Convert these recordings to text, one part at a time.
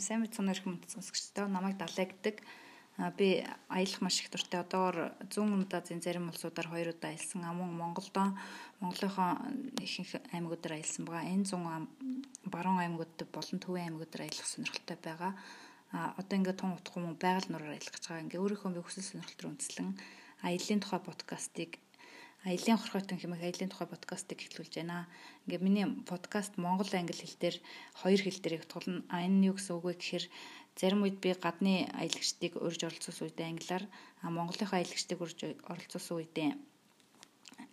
сайн мэд сонор их мэд сонсогчдоо намайг далай гэдэг. Би аялах маш их дуртай. Одоогор зүүн өмнөд Азийн зарим улсуудаар хоёр удаа аялсан. Амун Монголдоо Монголынхоо ихэнх аймагуудаар аялсан байгаа. Энэ зүүн баруун аймагуд болон төвийн аймагуудаар аялах сонирхолтой байгаа. А одоо ингээд тун утгагүй мөн байгаль нураар аялах гэж байгаа. Ингээ өөрийнхөө би хүсэл сонирхол төр үндэслэн аялын тухай подкастыг аялын хорхойтон хэмээх аялын тухай подкастыг эхлүүлж байна. Ингээ миний подкаст монгол англи хэл дээр хоёр хэл дээр тулна. А энэ юу гэсэн үг вэ гэхээр Зарим үед би гадны аялагчдыг урьж оролцуулсан үедээ англиар, а Монголынхаа аялагчдыг урьж оролцуулсан үедээ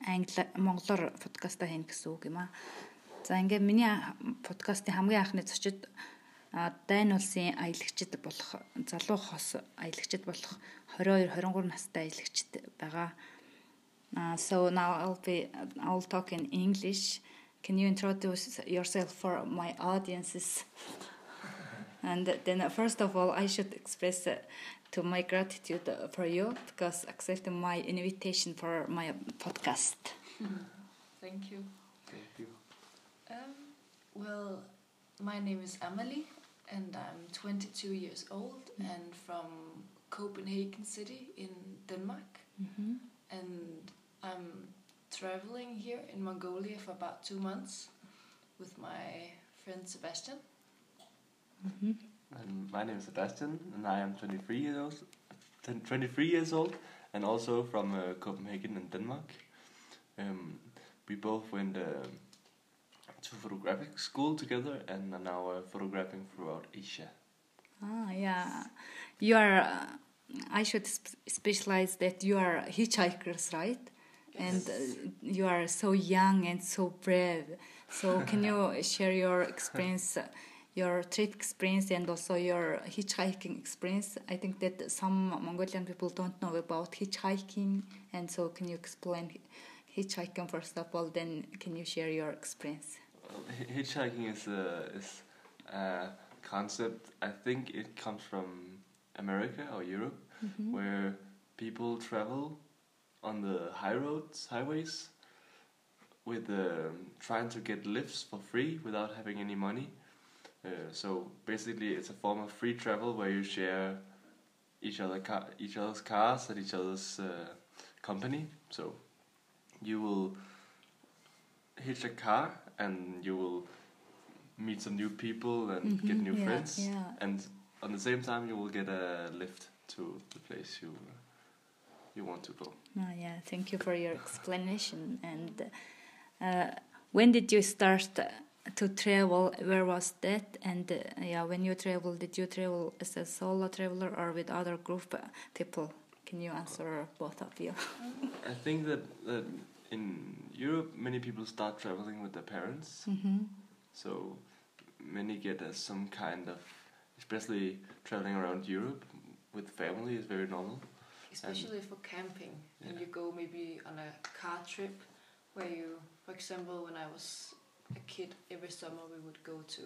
англи монголоор подкаста хийнэ гэсэн үг юм аа. За ингээ миний подкастын хамгийн анхны зочид дайн улсын аялагчид болох залуу хос аялагчид болох 22 23 настай аялагчид байгаа. Uh, so now I'll be I'll talk in English. Can you introduce yourself for my audiences? And then first of all, I should express uh, to my gratitude for you because accepting my invitation for my podcast. Thank you. Thank you. Um, well, my name is Amalie, and I'm 22 years old and from Copenhagen City in Denmark. Mm-hmm. And I'm traveling here in Mongolia for about two months with my friend Sebastian. Mm-hmm. And my name is Sebastian, and I am 23 years old, 23 years old, and also from uh, Copenhagen in Denmark. Um, we both went uh, to photographic school together, and are now uh, photographing throughout Asia. Ah, yeah. You are. Uh, I should sp- specialize that you are hitchhikers, right? And uh, you are so young and so brave. So, can you share your experience? uh, your trip experience and also your hitchhiking experience. I think that some Mongolian people don't know about hitchhiking, and so can you explain hitchhiking first of all? Then can you share your experience? Hitchhiking is a is a concept. I think it comes from America or Europe, where people travel on the high roads, highways, with um, trying to get lifts for free without having any money. Uh, so basically, it's a form of free travel where you share each other car, each other's cars at each other's uh, company. So you will hitch a car and you will meet some new people and get Mhm, new yeah, friends, yeah. and on the same time you will get a lift to the place you you want to go. Oh, yeah, thank you for your explanation. And uh, when did you start uh, to travel? Where was that? And uh, yeah, when you travel, did you travel as a solo traveler or with other group uh, people? Can you answer both of you? I think that, that in Europe many people start traveling with their parents, Mm-hmm. so many get as some kind of, especially traveling around Europe with family is very normal. Especially for camping and you go maybe on a car trip where you for example when i was a kid every summer we would go to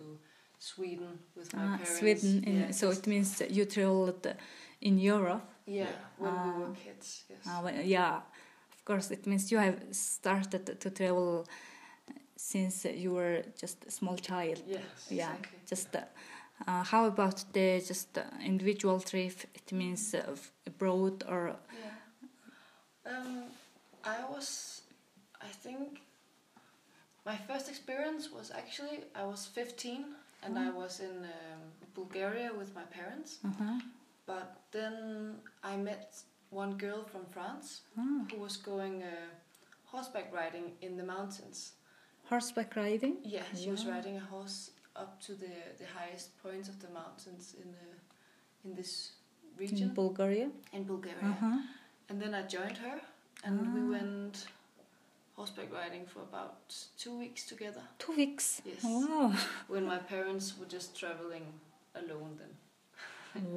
sweden with my Ah, parents Sweden. In, yeah, so it means that you traveled uh, in Europe. yeah when we Ah. were kids yes Uh, well, yeah, of course, it means you have started to travel since you were just a small child. yes yeah, exactly Just uh, uh, how about the just individual trip? It means uh, abroad or yeah um i was i think my first experience was actually i was 15 and i was in um, bulgaria with my parents uh-huh. But then I met one girl from France Ah, who was going uh, horseback riding in the mountains. horseback riding. Yeah, she was riding a horse up to the, the highest points of the mountains in the in this region in Bulgaria. in Bulgaria. Uh-huh. And then I joined her, and we Ah. went horseback riding for about two weeks together. Two weeks. Yes. Wow. When my parents were just traveling alone then.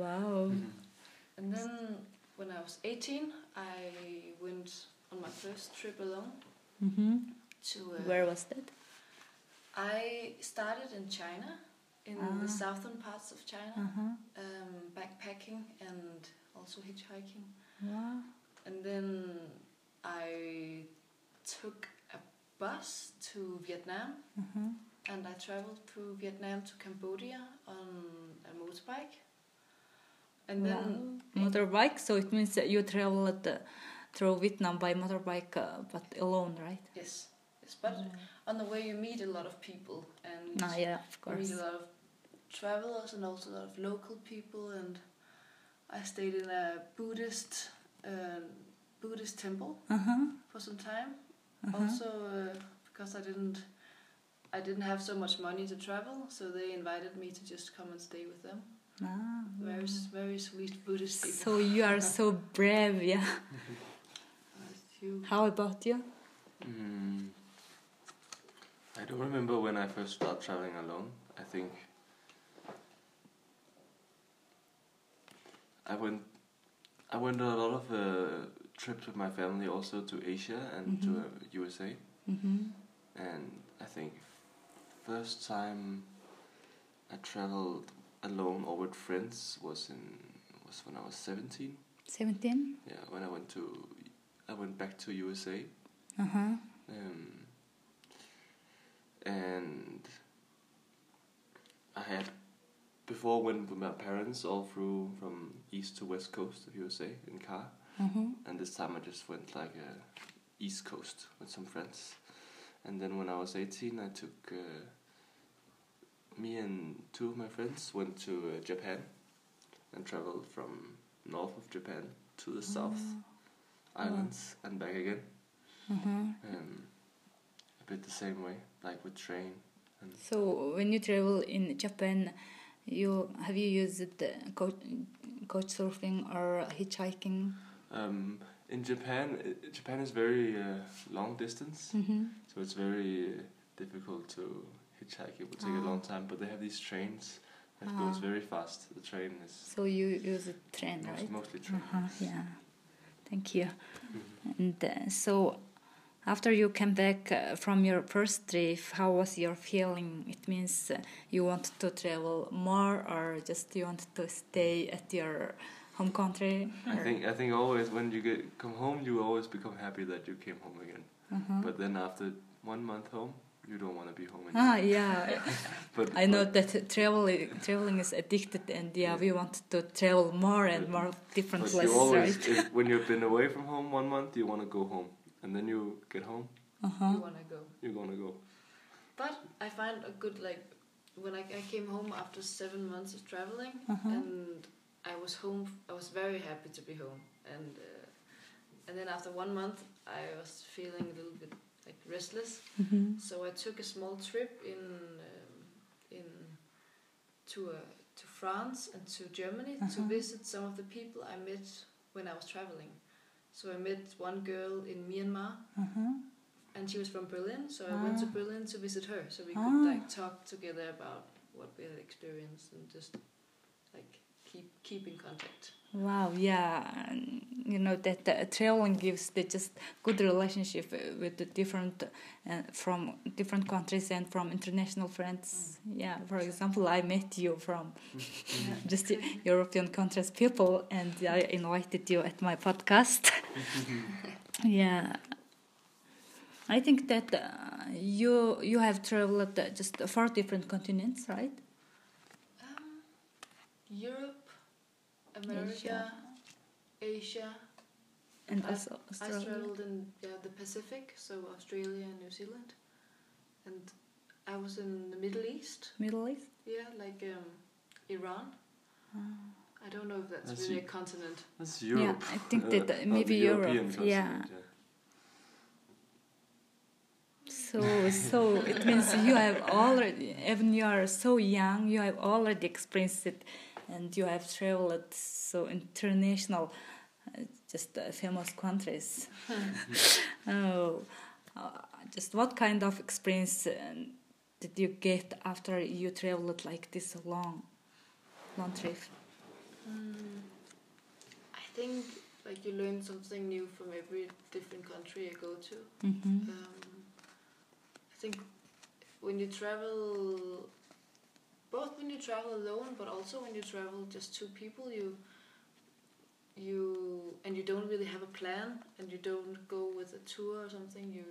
wow. And then when I was 18, I went on my first trip alone Mm-hmm. to. Uh, Where was that? I started in China, in Ah. the southern parts of China, Uh-huh. um, backpacking and also hitchhiking. Wow. And then I took a bus to Vietnam. Uh-huh. and I traveled through Vietnam to Cambodia on a motorbike. And then Wow. motorbike. So it means that you traveled uh, through Vietnam by motorbike, uh, but alone, right? yes, yes, but on the way you meet a lot of people and Ah, yeah, of you meet a lot of travelers and also a lot of local people. And I stayed in a Buddhist uh, Buddhist temple Uh huh. for some time. Uh-huh. Also, uh, because I didn't, I didn't have so much money to travel, so they invited me to just come and stay with them. Ah. Very, very sweet Buddhist people. So you are so brave, yeah. How about you? Mm, I don't remember when I first started traveling alone. I think I went. I went on a lot of uh, trips with my family, also to Asia and to Mhm. uh, USA. Mm-hmm. And I think first time I traveled alone or with friends was in was when I was seventeen. Seventeen. Yeah, when I went to I went back to USA. Uh huh. Um, and I had before went with my parents all through from east to west coast of USA in car, Uh-huh. and this time I just went like uh, east coast with some friends, and then when I was eighteen, I took uh, me and two of my friends went to uh, Japan, and traveled from north of Japan to the south islands and back again. Um, a bit the same way, like with train. And So when you travel in Japan, you have you used the couch, couch surfing or hitchhiking? um, in Japan, Japan is very uh, long distance, Mm-hmm. so it's very uh, difficult to hitchhike. It would take a long time, but they have these trains that goes Ah. very fast. The train is So you use a train, most, right? mostly train. Uh-huh. Yeah. Thank you. Mhm. And uh, so, after you came back uh, from your first trip, how was your feeling? It means uh, you wanted to travel more, or just you wanted to stay at your home country? I think I think always when you get come home, you always become happy that you came home again. Uh-huh. But then after one month home, you don't want to be home anymore. Ah, yeah. But I know but- that traveling traveling is addicted, and yeah, we want to travel more and But- more different places, always, right? if, when you've been away from home one month, you want to go home, and then you get home, you Uh-huh. wanna go. you're gonna go. But I find a good like when I, I came home after seven months of traveling, Uh-huh. and I was home. I was very happy to be home, and uh, and then after one month, I was feeling a little bit like restless. Mhm. So I took a small trip in um, in to uh, to France and to Germany to Uh-huh. visit some of the people I met when I was traveling. So I met one girl in Myanmar, Uh-huh. and she was from Berlin. So I went to Ah. Berlin to visit her, so we Ah. could like talk together about what we had experienced and just keep keep in contact. Wow, yeah, and, you know that uh, traveling gives the just good relationship uh, with the different uh, from different countries and from international friends. Yeah, for example, I met you from just European countries people, and I invited you at my podcast. yeah, I think that uh, you you have traveled uh, just four different continents, right? Um, Europe, America, Asia. And I- also I Australia. traveled in yeah, the Pacific, so Australia and New Zealand, and I was in the Middle East. Middle East. Yeah, like um, Iran. I don't know if that's, That's really Eu- a continent. That's Europe. Yeah, I think that, uh, maybe Europe, European yeah. So, so it means you have already, even you are so young, you have already experienced it, and you have traveled so international, uh, just uh, famous countries. oh, uh, just what kind of experience uh, did you get after you traveled like this long, long trip? Mm, I think like you learn something new from every different country you go to. Mm-hmm. Um, I think when you travel, both when you travel alone, but also when you travel just two people, you you and you don't really have a plan, and you don't go with a tour or something. You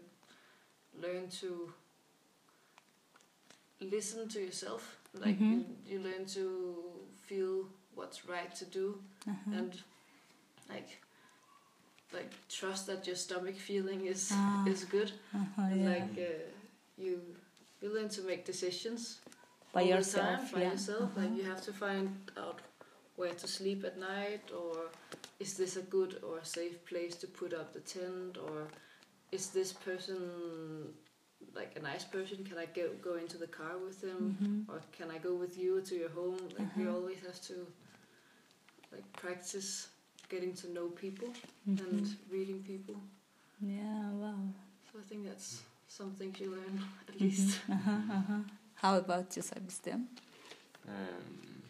learn to listen to yourself. Like Mhm. you, you learn to feel what's right to do Uh-huh. and like like trust that your stomach feeling is Ah. is good. Uh-huh, And yeah. like uh, you you learn to make decisions by all yourself. time by yeah. yourself. Uh-huh. Like you have to find out where to sleep at night, or is this a good or a safe place to put up the tent, or is this person like a nice person? Can I go go into the car with them, Mhm. or can I go with you to your home? Like we Uh-huh. always have to like practice getting to know people and reading people. yeah, wow. So I think that's some things you learn at Mhm. least. Uh-huh, uh-huh. How about you, Sebastian? Um,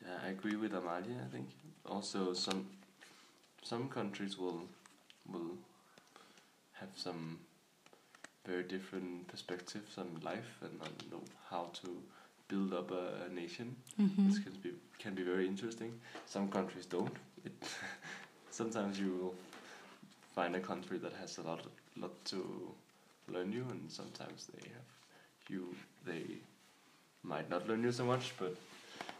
yeah, I agree with Amalia. I think also some some countries will will have some very different perspectives on life and on know how to build up a, a nation. Mm-hmm. This can be can be very interesting. Some countries don't. It sometimes you will find a country that has a lot lot to learn you, and sometimes they have you they might not learn you so much, but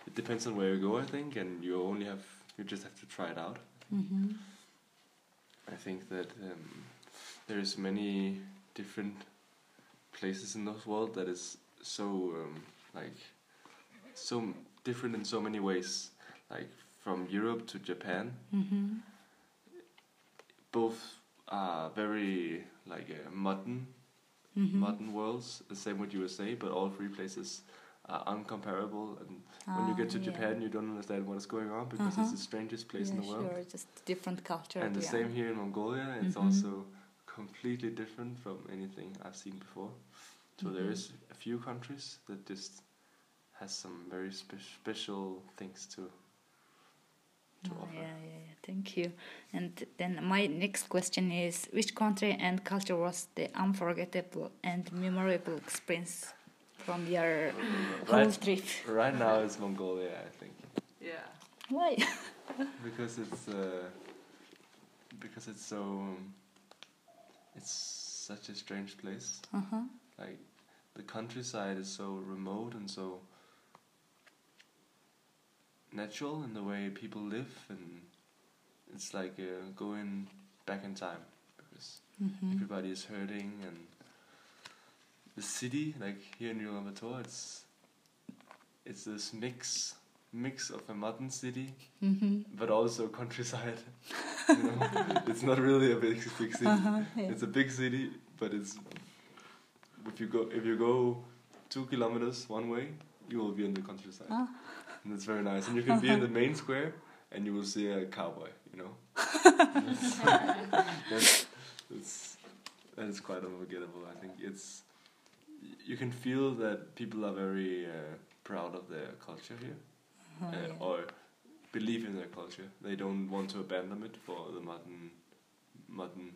it depends on where you go, I think, and you only have you just have to try it out. Mm-hmm. I think that um, there's many different places in this world that is so um, like so m- different in so many ways. Like from Europe to Japan, Mm-hmm. both are very like uh, modern Mm-hmm. modern worlds. The same with USA, but all three places are uncomparable. And when you get to Ah, yeah. Japan, you don't understand what is going on because Uh-huh. it's the strangest place in the world. Sure, just different culture. And the yeah. same here in Mongolia, it's Mhm. also completely different from anything I've seen before. So there Mhm. is a few countries that just has some very spe- special things to to Oh, offer. yeah, yeah, yeah. Thank you. And then my next question is: Which country and culture was the unforgettable and memorable experience from your whole Right, trip? right now it's Mongolia, I think, Yeah. Why? because it's uh, because it's so um, it's such a strange place. Uh huh. like the countryside is so remote and so natural in the way people live and it's like uh, going back in time because Mm-hmm. everybody is hurting and the city like here in Ulaanbaatar it's it's this mix mix of a modern city Mm-hmm. but also countryside you know it's not really a big big city Uh-huh, yeah. it's a big city, but it's if you go if you go two kilometers one way, you will be in the countryside, Ah. and it's very nice. And you can be in the main square, and you will see a cowboy. You know, that's, that's that is quite unforgettable. I think it's you can feel that people are very uh, proud of their culture here, Uh-huh, uh, yeah. or believe in their culture. They don't want to abandon it for the modern modern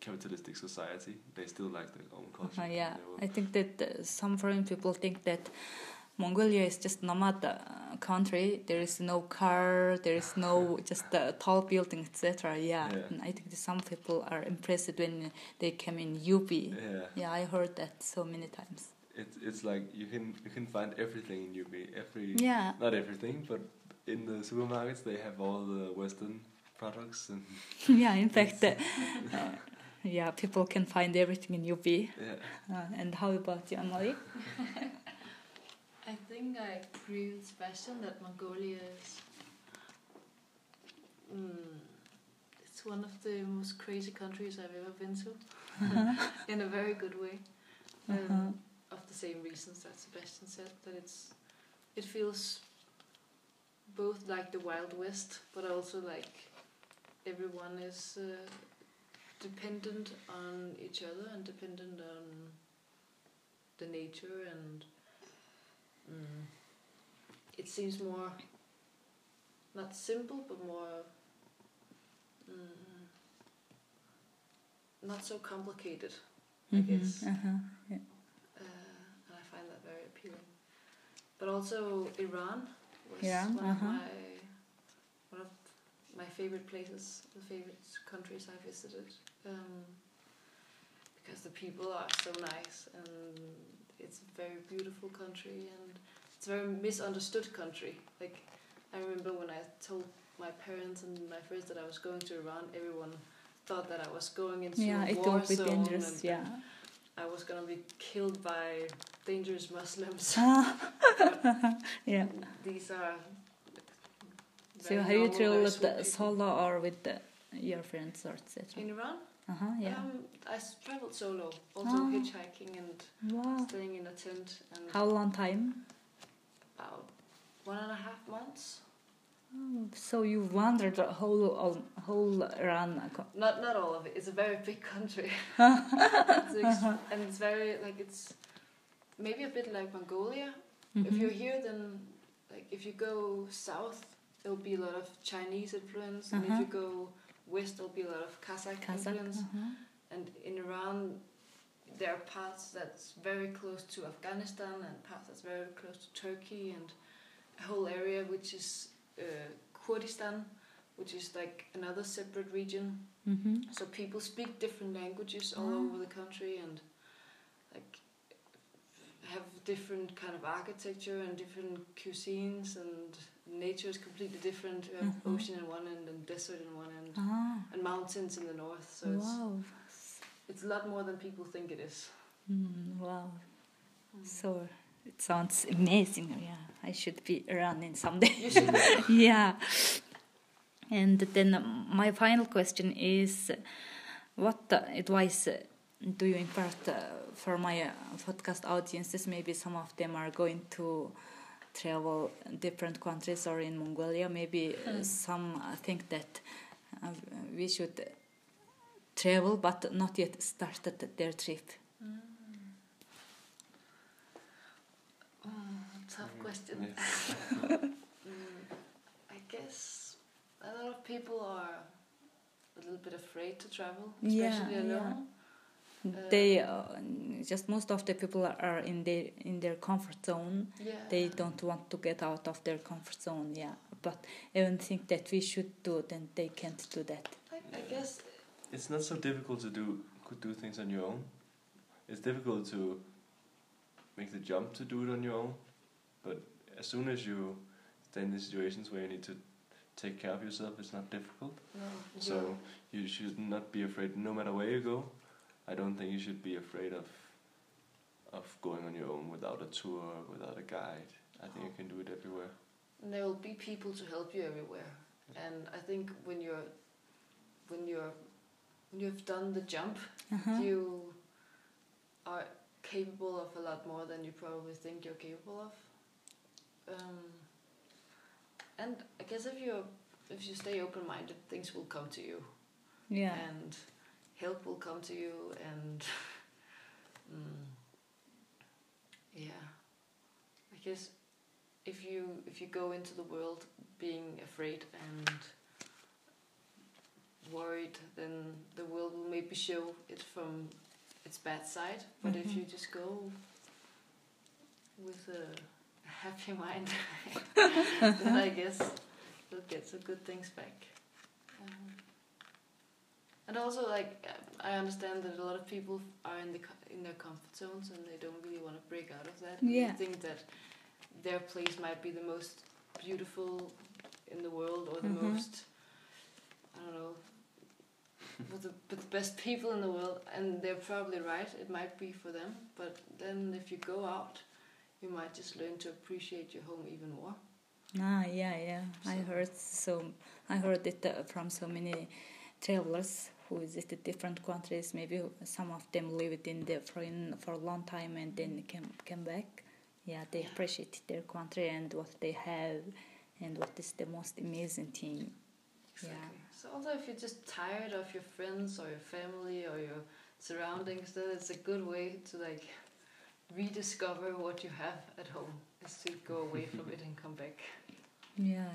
capitalistic society. They still like their own culture. And yeah, I think that uh, some foreign people think that Mongolia is just nomad uh, country. There is no car. There is no just uh, tall building, etc. Yeah, Yeah. And I think some people are impressed when they come in UB. yeah, Yeah, I heard that so many times. it's it's like you can you can find everything in UB. Every Yeah, not everything, but in the supermarkets they have all the Western products and yeah. In fact, uh, uh, yeah, people can find everything in UB. yeah. Uh, and how about you, Emily? I think I agree with Sebastian that Mongolia is. Mm, it's one of the most crazy countries I've ever been to, in a very good way. Um, Uh-huh. Of the same reasons that Sebastian said, that it's, it feels both like the Wild West, but also like everyone is uh, dependent on each other and dependent on the nature and mm, it seems more not simple but more mm, not so complicated I Mhm, guess Uh-huh. Yeah. uh, and I find that very appealing but also Iran was Iran, one uh-huh. of my one of my favorite places the favorite countries I visited um, because the people are so nice and it's a very beautiful country and it's a very misunderstood country. Like I remember when I told my parents and my friends that I was going to Iran, everyone thought that I was going into yeah, a it war zone dangerous. and, Yeah. I was gonna be killed by dangerous Muslims. yeah. These are. So have you traveled people. solo or with uh, your friends or etc.? in Iran? Uh huh. Yeah. Um, I traveled solo, also Ah. hitchhiking and wow. staying in a tent and How long time? about one and a half months. Oh, so you wandered the whole whole Iran. uh, Not not all of it. It's a very big country, It's and it's very like it's maybe a bit like Mongolia. If Mhm. you're here, then like if you go south, there'll be a lot of Chinese influence, and if Uh-huh. you go west, there'll be a lot of Kazakh, Kazakh. influence. uh-huh. And in Iran, there are parts that's very close to Afghanistan and parts that's very close to Turkey and a whole area which is uh, Kurdistan, which is like another separate region. Mhm. So people speak different languages all Ah. over the country and like have different kind of architecture and different cuisines and nature is completely different. You have Mhm. ocean in one end and desert in one end Ah. and mountains in the north. So it's wow. it's a lot more than people think it is. Mm, wow. So it sounds amazing. Yeah, I should be running someday. You should yeah. And then my final question is, what advice do you impart uh, for my uh, podcast audiences? Maybe some of them are going to travel different countries or in Mongolia. Maybe uh, Mm. some uh, think that uh, we should travel, but not yet started their trip. Mm, tough question. Yes. Mm, I guess a lot of people are a little bit afraid to travel, especially yeah. alone. They uh, just most of the people are in their in their comfort zone Yeah. they don't want to get out of their comfort zone yeah but even think that we should do then they can't do that I, I guess It's not so difficult to do could do things on your own. It's difficult to make the jump to do it on your own, but as soon as you stand in situations where you need to take care of yourself, it's not difficult. no. So you're- you should not be afraid, no matter where you go. I don't think you should be afraid of of going on your own without a tour, without a guide. I think you can do it everywhere. and there will be people to help you everywhere. And I think when you're when you're when you've done the jump, uh-huh. you are capable of a lot more than you probably think you're capable of. Um, and I guess if you if you stay open minded, things will come to you, yeah and help will come to you, and mm, yeah, I guess if you if you go into the world being afraid and worried, then the world will maybe show it from its bad side. But if Mhm. you just go with a happy mind, then I guess you'll get some good things back. And also, like I understand that a lot of people are in the in their comfort zones and they don't really want to break out of that. Yeah. They think that their place might be the most beautiful in the world or the Mhm. most I don't know with the, with the best people in the world and they're probably right it might be for them but then if you go out you might just learn to appreciate your home even more ah yeah yeah i heard so i heard it uh, from so many travelers who visited different countries maybe some of them lived in the foreign for a long time and then came came back yeah they Yeah. appreciate their country and what they have and what is the most amazing thing Exactly. So also, if you're just tired of your friends or your family or your surroundings, then it's a good way to like rediscover what you have at home. Is to go away from it and come back. Yeah.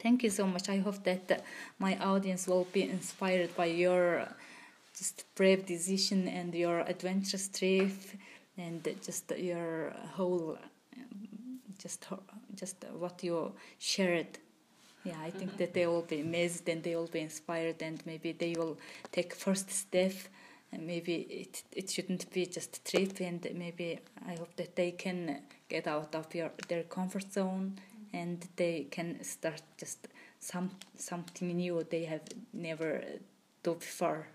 Thank you so much. I hope that my audience will be inspired by your uh, just brave decision and your adventurous trip and just your whole um, just just what you shared. Yeah, I think that they will be amazed and they will be inspired and maybe they will take first step and maybe it it shouldn't be just trip and maybe I hope that they can get out of your their comfort zone and they can start just some something new they have never do before.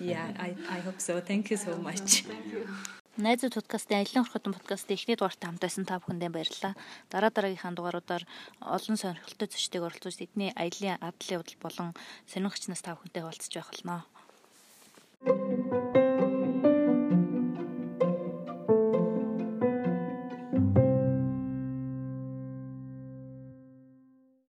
Yeah, I I hope so. Thank you so much. Thank you. Найзууд подкастын аялын орхотон подкастын эхний дугаартай хамтайсан та бүхэндээ баярлалаа. Дараа дараагийнхаа дугааруудаар олон сонирхолтой зочдыг оролцуулж тэдний аялын адлын удал болон сонирхч нас та бүхэнтэй уулзч байх болно.